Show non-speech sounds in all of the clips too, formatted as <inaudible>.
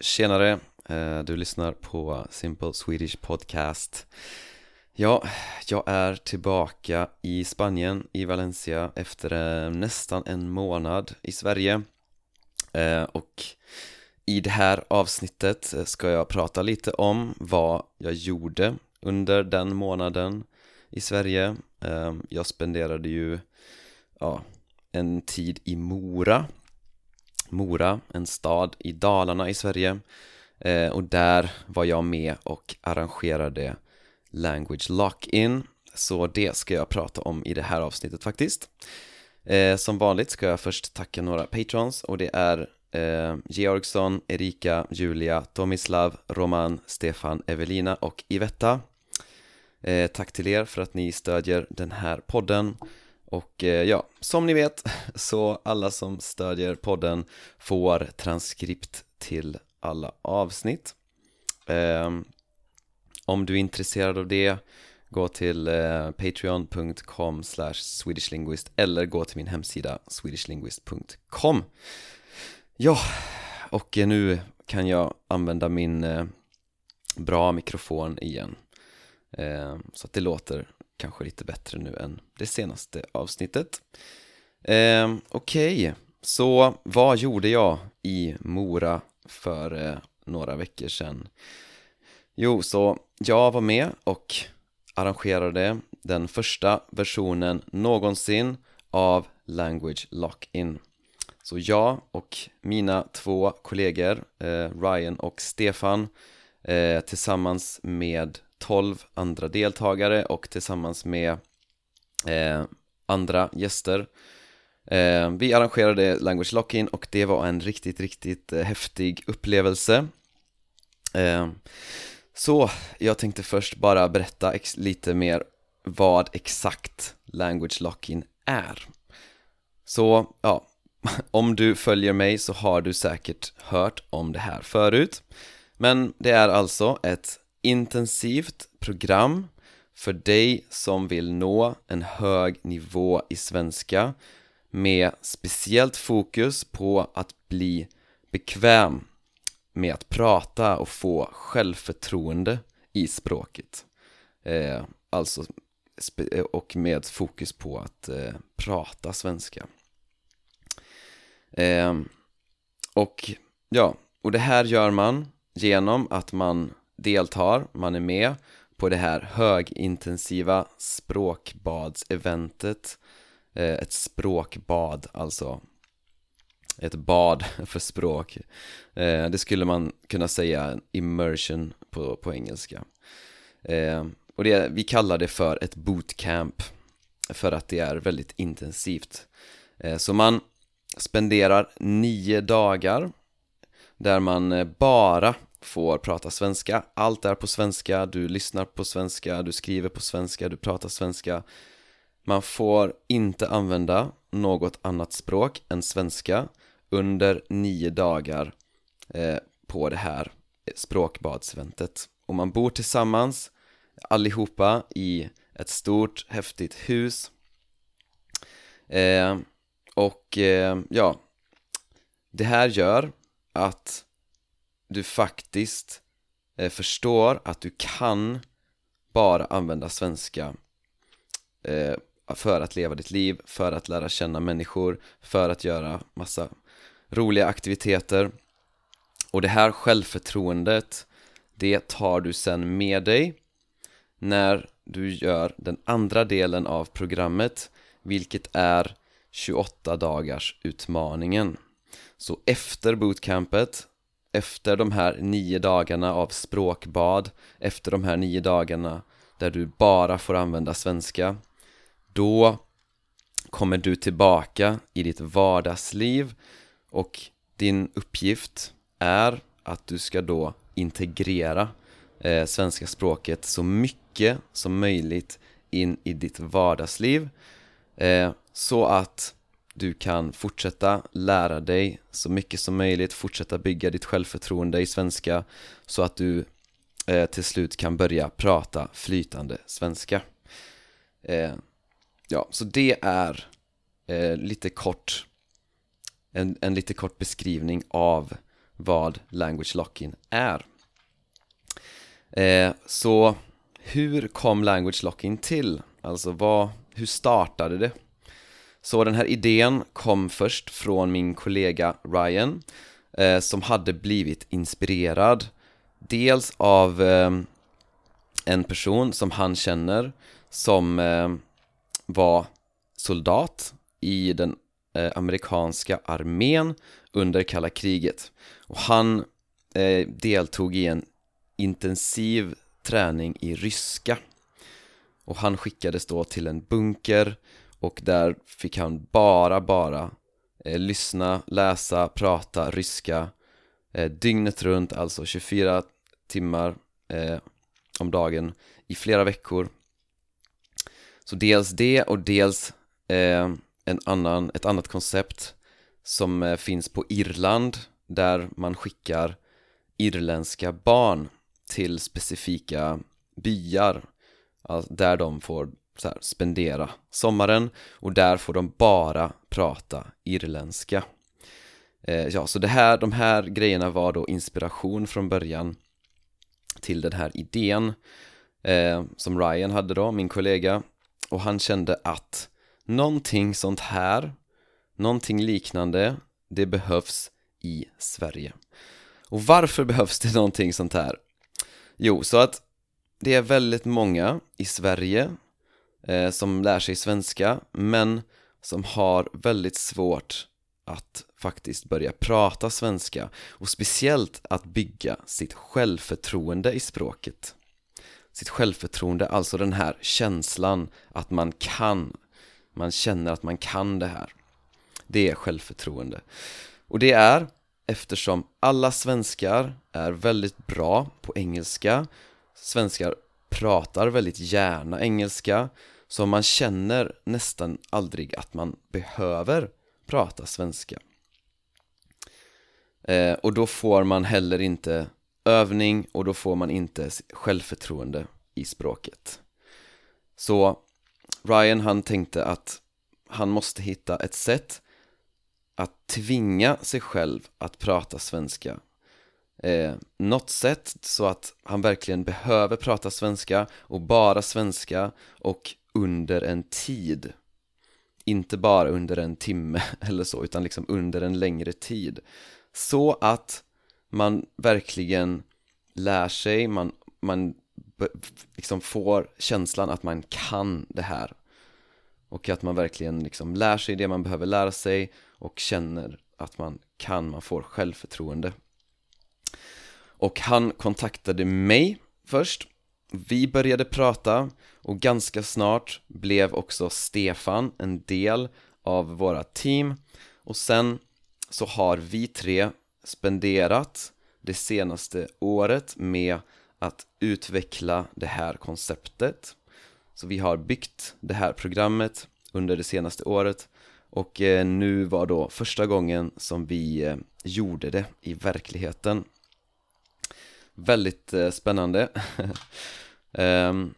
tjenare! Eh, du lyssnar på Simple Swedish Podcast. Ja, jag är tillbaka i Spanien, i Valencia, efter eh, nästan en månad i Sverige. Eh, och i det här avsnittet ska jag prata lite om vad jag gjorde under den månaden i Sverige. Jag spenderade ju, ja, en tid i Mora. Mora, en stad i Dalarna i Sverige. Eh, och där var jag med och arrangerade Language Lock-In. Så det ska jag prata om i det här avsnittet faktiskt. Eh, Som vanligt ska jag först tacka några patrons och det är eh, Georgsson, Erika, Julia, Tomislav, Roman, Stefan, Evelina och Ivetta. Eh, Tack till er för att ni stödjer den här podden och eh, ja, som ni vet <laughs> så alla som stödjer podden får transkript till alla avsnitt. Ehm, om du är intresserad av det gå till eh, patreon.com swedishlinguist eller gå till min hemsida swedishlinguist.com Ja, och eh, nu kan jag använda min bra mikrofon igen. Ehm, så att det låter kanske lite bättre nu än det senaste avsnittet eh, Okej, så vad gjorde jag i Mora för eh, några veckor sedan? Jo, så jag var med och arrangerade den första versionen någonsin av Language Lock-In Så jag och mina två kollegor, eh, Ryan och Stefan eh, tillsammans med 12 andra deltagare och tillsammans med eh, andra gäster. Eh, Vi arrangerade Language Lock-In och det var en riktigt, riktigt eh, häftig upplevelse. Eh, Så jag tänkte först bara berätta ex- lite mer vad exakt Language Lock-In är. Så, ja, <laughs> om du följer mig så har du säkert hört om det här förut. Men det är alltså ett intensivt program för dig som vill nå en hög nivå i svenska med speciellt fokus på att bli bekväm med att prata och få självförtroende i språket. Eh, Alltså, och med fokus på att eh, prata svenska. Eh, Och ja, och det här gör man genom att man deltar, man är med på det här högintensiva språkbadseventet eh, Ett språkbad, alltså ett bad <laughs> för språk. Eh, det skulle man kunna säga immersion på, på engelska. Eh, och det, vi kallar det för ett bootcamp För att det är väldigt intensivt. Så man spenderar nio dagar Där man bara får prata svenska. Allt är på svenska, du lyssnar på svenska, du skriver på svenska, du pratar svenska. Man får inte använda något annat språk än svenska under nio dagar eh, på det här språkbadseventet Och man bor tillsammans allihopa i ett stort häftigt hus. Eh, Och eh, ja, det här gör att du faktiskt eh, förstår att du kan bara använda svenska eh, för att leva ditt liv, för att lära känna människor, för att göra massa roliga aktiviteter. Och det här självförtroendet det tar du sen med dig när du gör den andra delen av programmet vilket är 28 dagars utmaningen. Så efter bootcampet efter de här nio dagarna av språkbad efter de här nio dagarna där du bara får använda svenska då kommer du tillbaka i ditt vardagsliv och din uppgift är att du ska då integrera eh, svenska språket så mycket som möjligt in i ditt vardagsliv eh, så att du kan fortsätta lära dig så mycket som möjligt, fortsätta bygga ditt självförtroende i svenska så att du eh, till slut kan börja prata flytande svenska eh, Ja, så det är eh, lite kort en, en lite kort beskrivning av vad language lock-in är. Eh, så hur kom language lock-in till? Alltså vad, hur startade det? Så den här idén kom först från min kollega Ryan eh, som hade blivit inspirerad dels av eh, en person som han känner som eh, var soldat i den eh, amerikanska armén under kalla kriget. Och han eh, deltog i en intensiv träning i ryska. Och han skickades då till en bunker och där fick han bara, bara eh, lyssna, läsa, prata ryska eh, dygnet runt, alltså 24 timmar eh, om dagen i flera veckor. Så dels det och dels eh, en annan, ett annat koncept som eh, finns på Irland där man skickar irländska barn till specifika byar alltså där de får så här, spendera sommaren och där får de bara prata irländska eh, Ja, så det här, de här grejerna var då inspiration från början till den här idén eh, som Ryan hade då, min kollega och han kände att någonting sånt här, någonting liknande, det behövs i Sverige. Och varför behövs det någonting sånt här? Jo, så att det är väldigt många i Sverige eh, som lär sig svenska men som har väldigt svårt att faktiskt börja prata svenska och speciellt att bygga sitt självförtroende i språket. Sitt självförtroende, alltså den här känslan att man kan man känner att man kan det här. Det är självförtroende. Och det är eftersom alla svenskar är väldigt bra på engelska svenskar pratar väldigt gärna engelska så man känner nästan aldrig att man behöver prata svenska. Eh, och då får man heller inte övning och då får man inte självförtroende i språket. Så Ryan han tänkte att han måste hitta ett sätt att tvinga sig själv att prata svenska. Eh, något sätt så att han verkligen behöver prata svenska och bara svenska och under en tid. Inte bara under en timme <laughs> eller så utan liksom under en längre tid. Så att man verkligen lär sig, man, man liksom får känslan att man kan det här. Och att man verkligen liksom lär sig det man behöver lära sig och känner att man kan, man får självförtroende. Och han kontaktade mig först. Vi började prata och ganska snart blev också Stefan en del av våra team. Och sen så har vi tre spenderat det senaste året med att utveckla det här konceptet. Så vi har byggt det här programmet under det senaste året. Och eh, nu var då första gången som vi eh, gjorde det i verkligheten. Väldigt eh, spännande. <laughs> um,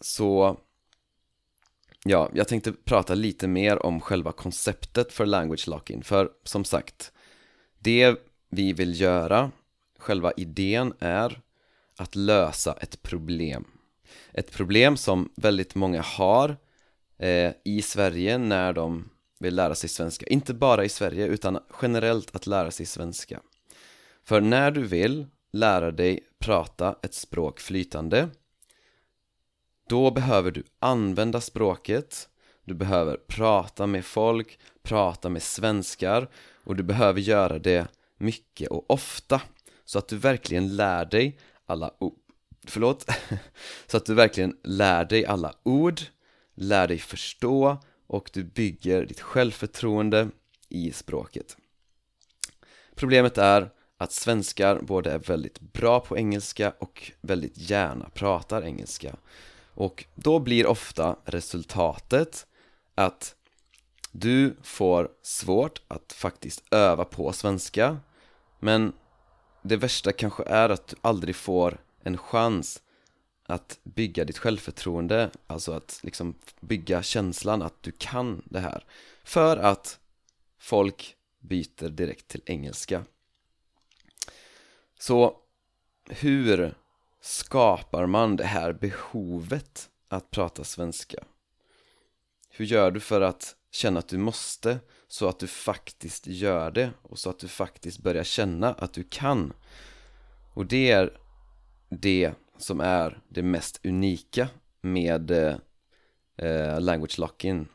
Så Ja, jag tänkte prata lite mer om själva konceptet för language locking för som sagt Det vi vill göra, själva idén är att lösa ett problem. Ett problem som väldigt många har eh, i Sverige när de vill lära sig svenska. Inte bara i Sverige utan generellt att lära sig svenska. För när du vill lära dig prata ett språk flytande. Då behöver du använda språket. Du behöver prata med folk, prata med svenskar och du behöver göra det mycket och ofta så att du verkligen lär dig alla ord förlåt <laughs> så att du verkligen lär dig alla ord lär dig förstå och du bygger ditt självförtroende i språket. Problemet är att svenskar både är väldigt bra på engelska och väldigt gärna pratar engelska. Och då blir ofta resultatet att du får svårt att faktiskt öva på svenska men det värsta kanske är att du aldrig får en chans att bygga ditt självförtroende, alltså att liksom bygga känslan att du kan det här för att folk byter direkt till engelska. Så hur skapar man det här behovet att prata svenska? Hur gör du för att känna att du måste så att du faktiskt gör det och så att du faktiskt börjar känna att du kan? Och det är det som är det mest unika med eh, language lock-in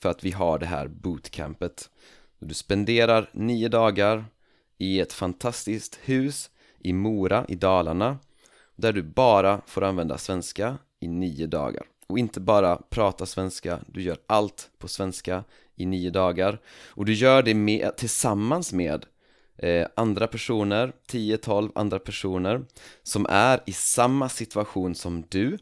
för att vi har det här bootcampet du spenderar nio dagar i ett fantastiskt hus i Mora i Dalarna där du bara får använda svenska i nio dagar. Och inte bara prata svenska, du gör allt på svenska i nio dagar. Och du gör det med, tillsammans med eh, andra personer, 10-12 andra personer som är i samma situation som du.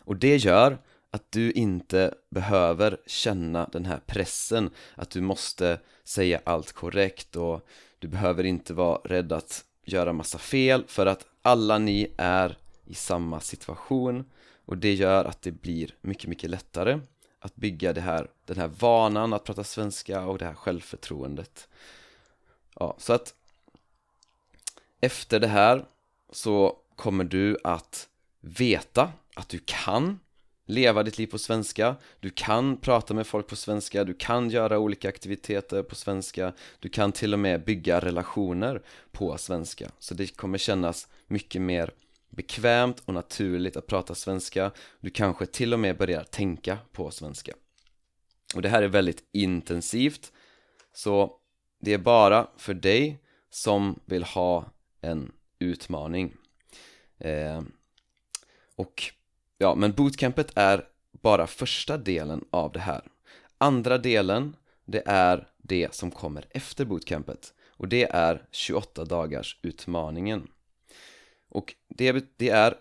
Och det gör att du inte behöver känna den här pressen att du måste säga allt korrekt och du behöver inte vara rädd att göra massa fel för att alla ni är i samma situation. Och det gör att det blir mycket, mycket lättare att bygga det här, den här vanan att prata svenska och det här självförtroendet. Ja, så att efter det här så kommer du att veta att du kan leva ditt liv på svenska. Du kan prata med folk på svenska, du kan göra olika aktiviteter på svenska Du kan till och med bygga relationer på svenska. Så det kommer kännas mycket mer bekvämt och naturligt att prata svenska. Du kanske till och med börjar tänka på svenska. Och det här är väldigt intensivt. Så det är bara för dig som vill ha en utmaning. Eh, Och Ja, men bootcampet är bara första delen av det här. Andra delen, det är det som kommer efter bootcampet. Och det är 28 dagars utmaningen. Och det, det är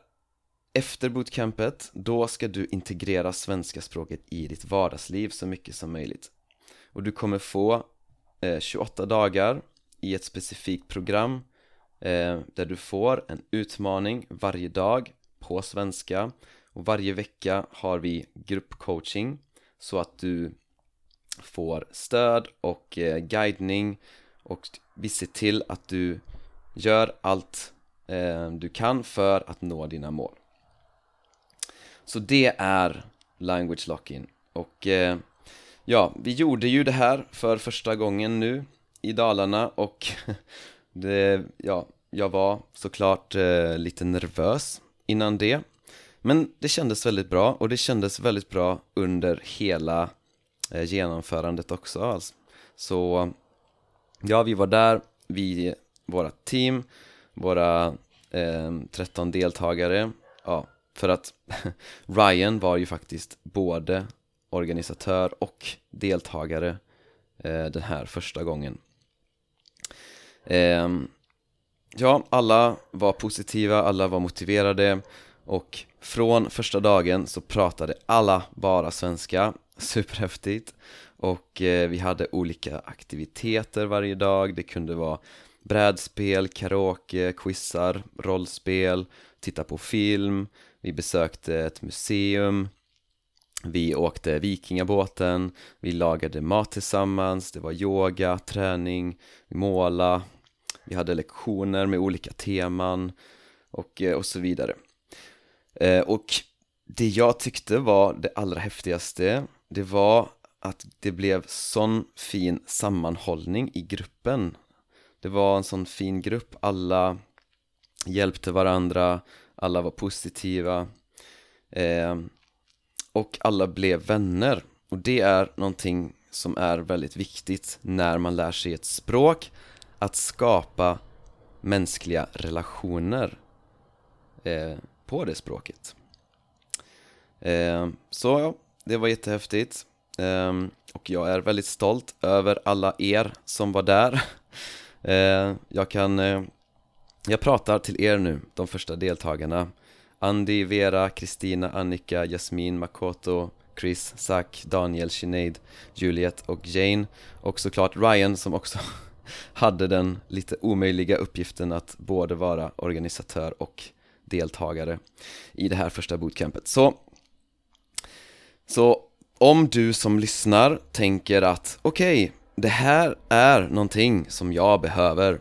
efter bootcampet, då ska du integrera svenska språket i ditt vardagsliv så mycket som möjligt. Och du kommer få eh, 28 dagar i ett specifikt program eh, där du får en utmaning varje dag på svenska och varje vecka har vi gruppcoaching så att du får stöd och eh, guidning. Och vi ser till att du gör allt eh, du kan för att nå dina mål. Så det är language lock-in och eh, ja, vi gjorde ju det här för första gången nu i Dalarna och <laughs> det, ja, jag var såklart eh, lite nervös innan det men det kändes väldigt bra och det kändes väldigt bra under hela eh, genomförandet också alltså. Så ja, vi var där, vi, våra team, våra eh, 13 deltagare Ja, för att <laughs> Ryan var ju faktiskt både organisatör och deltagare eh, den här första gången eh, Ja, alla var positiva, alla var motiverade och från första dagen så pratade alla bara svenska, <laughs> superhäftigt. Och eh, vi hade olika aktiviteter varje dag, det kunde vara brädspel, karaoke, quizar, rollspel, titta på film, vi besökte ett museum. Vi åkte vikingabåten, vi lagade mat tillsammans, det var yoga, träning, måla. Vi hade lektioner med olika teman och, eh, och så vidare. Eh, och det jag tyckte var det allra häftigaste, det var att det blev sån fin sammanhållning i gruppen. Det var en sån fin grupp, alla hjälpte varandra, alla var positiva eh, och alla blev vänner. Och det är någonting som är väldigt viktigt när man lär sig ett språk att skapa mänskliga relationer. Eh, på det språket. Eh, så ja, det var jättehäftigt. Eh, och jag är väldigt stolt över alla er som var där. <laughs> Eh, jag kan, eh, jag pratar till er nu, de första deltagarna. Andy, Vera, Kristina, Annika, Jasmin, Makoto, Chris, Zack, Daniel, Sinead, Juliet och Jane och såklart Ryan som också <laughs> hade den lite omöjliga uppgiften att både vara organisatör och deltagare i det här första bootcampet. Så, så om du som lyssnar tänker att okej, okay, det här är någonting som jag behöver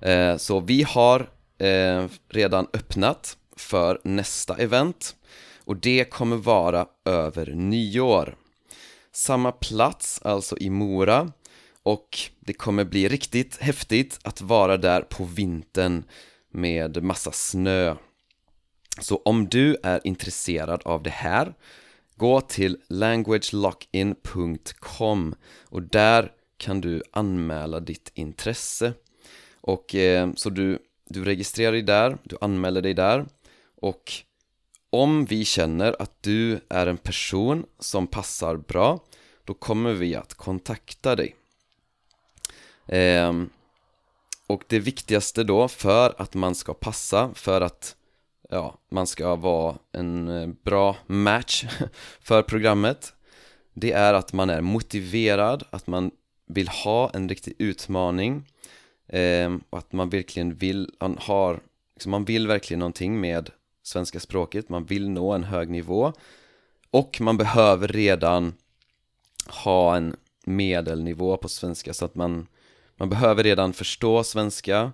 Eh, så vi har eh, redan öppnat för nästa event och det kommer vara över nyår. Samma plats, alltså i Mora och det kommer bli riktigt häftigt att vara där på vintern med massa snö. Så om du är intresserad av det här Gå till languagelockin.com och där kan du anmäla ditt intresse. Och eh, så du, du registrerar dig där, du anmäler dig där. Och om vi känner att du är en person som passar bra då kommer vi att kontakta dig. Eh, och det viktigaste då för att man ska passa, för att ja, man ska vara en eh, bra match <laughs> för programmet. Det är att man är motiverad, att man vill ha en riktig utmaning eh, och att man verkligen vill, man har, liksom man vill verkligen någonting med svenska språket, man vill nå en hög nivå. Och man behöver redan ha en medelnivå på svenska så att man, man behöver redan förstå svenska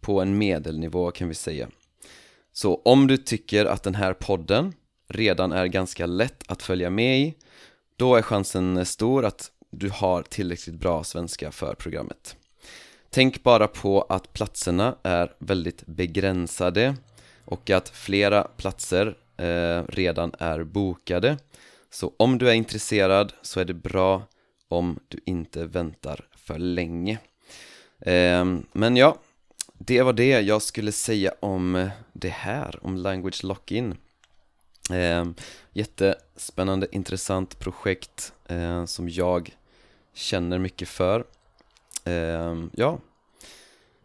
på en medelnivå kan vi säga så om du tycker att den här podden redan är ganska lätt att följa med i då är chansen stor att du har tillräckligt bra svenska för programmet. Tänk bara på att platserna är väldigt begränsade och att flera platser eh, redan är bokade. Så om du är intresserad så är det bra om du inte väntar för länge. Eh, Men ja, det var det jag skulle säga om det här, om Language Lock-In. Eh, Jättespännande, intressant projekt eh, som jag känner mycket för. Eh, Ja,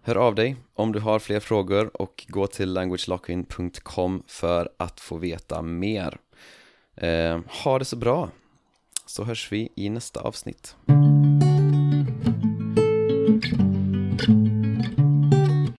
hör av dig om du har fler frågor och gå till languagelockin.com för att få veta mer. Eh, Ha det så bra, så hörs vi i nästa avsnitt.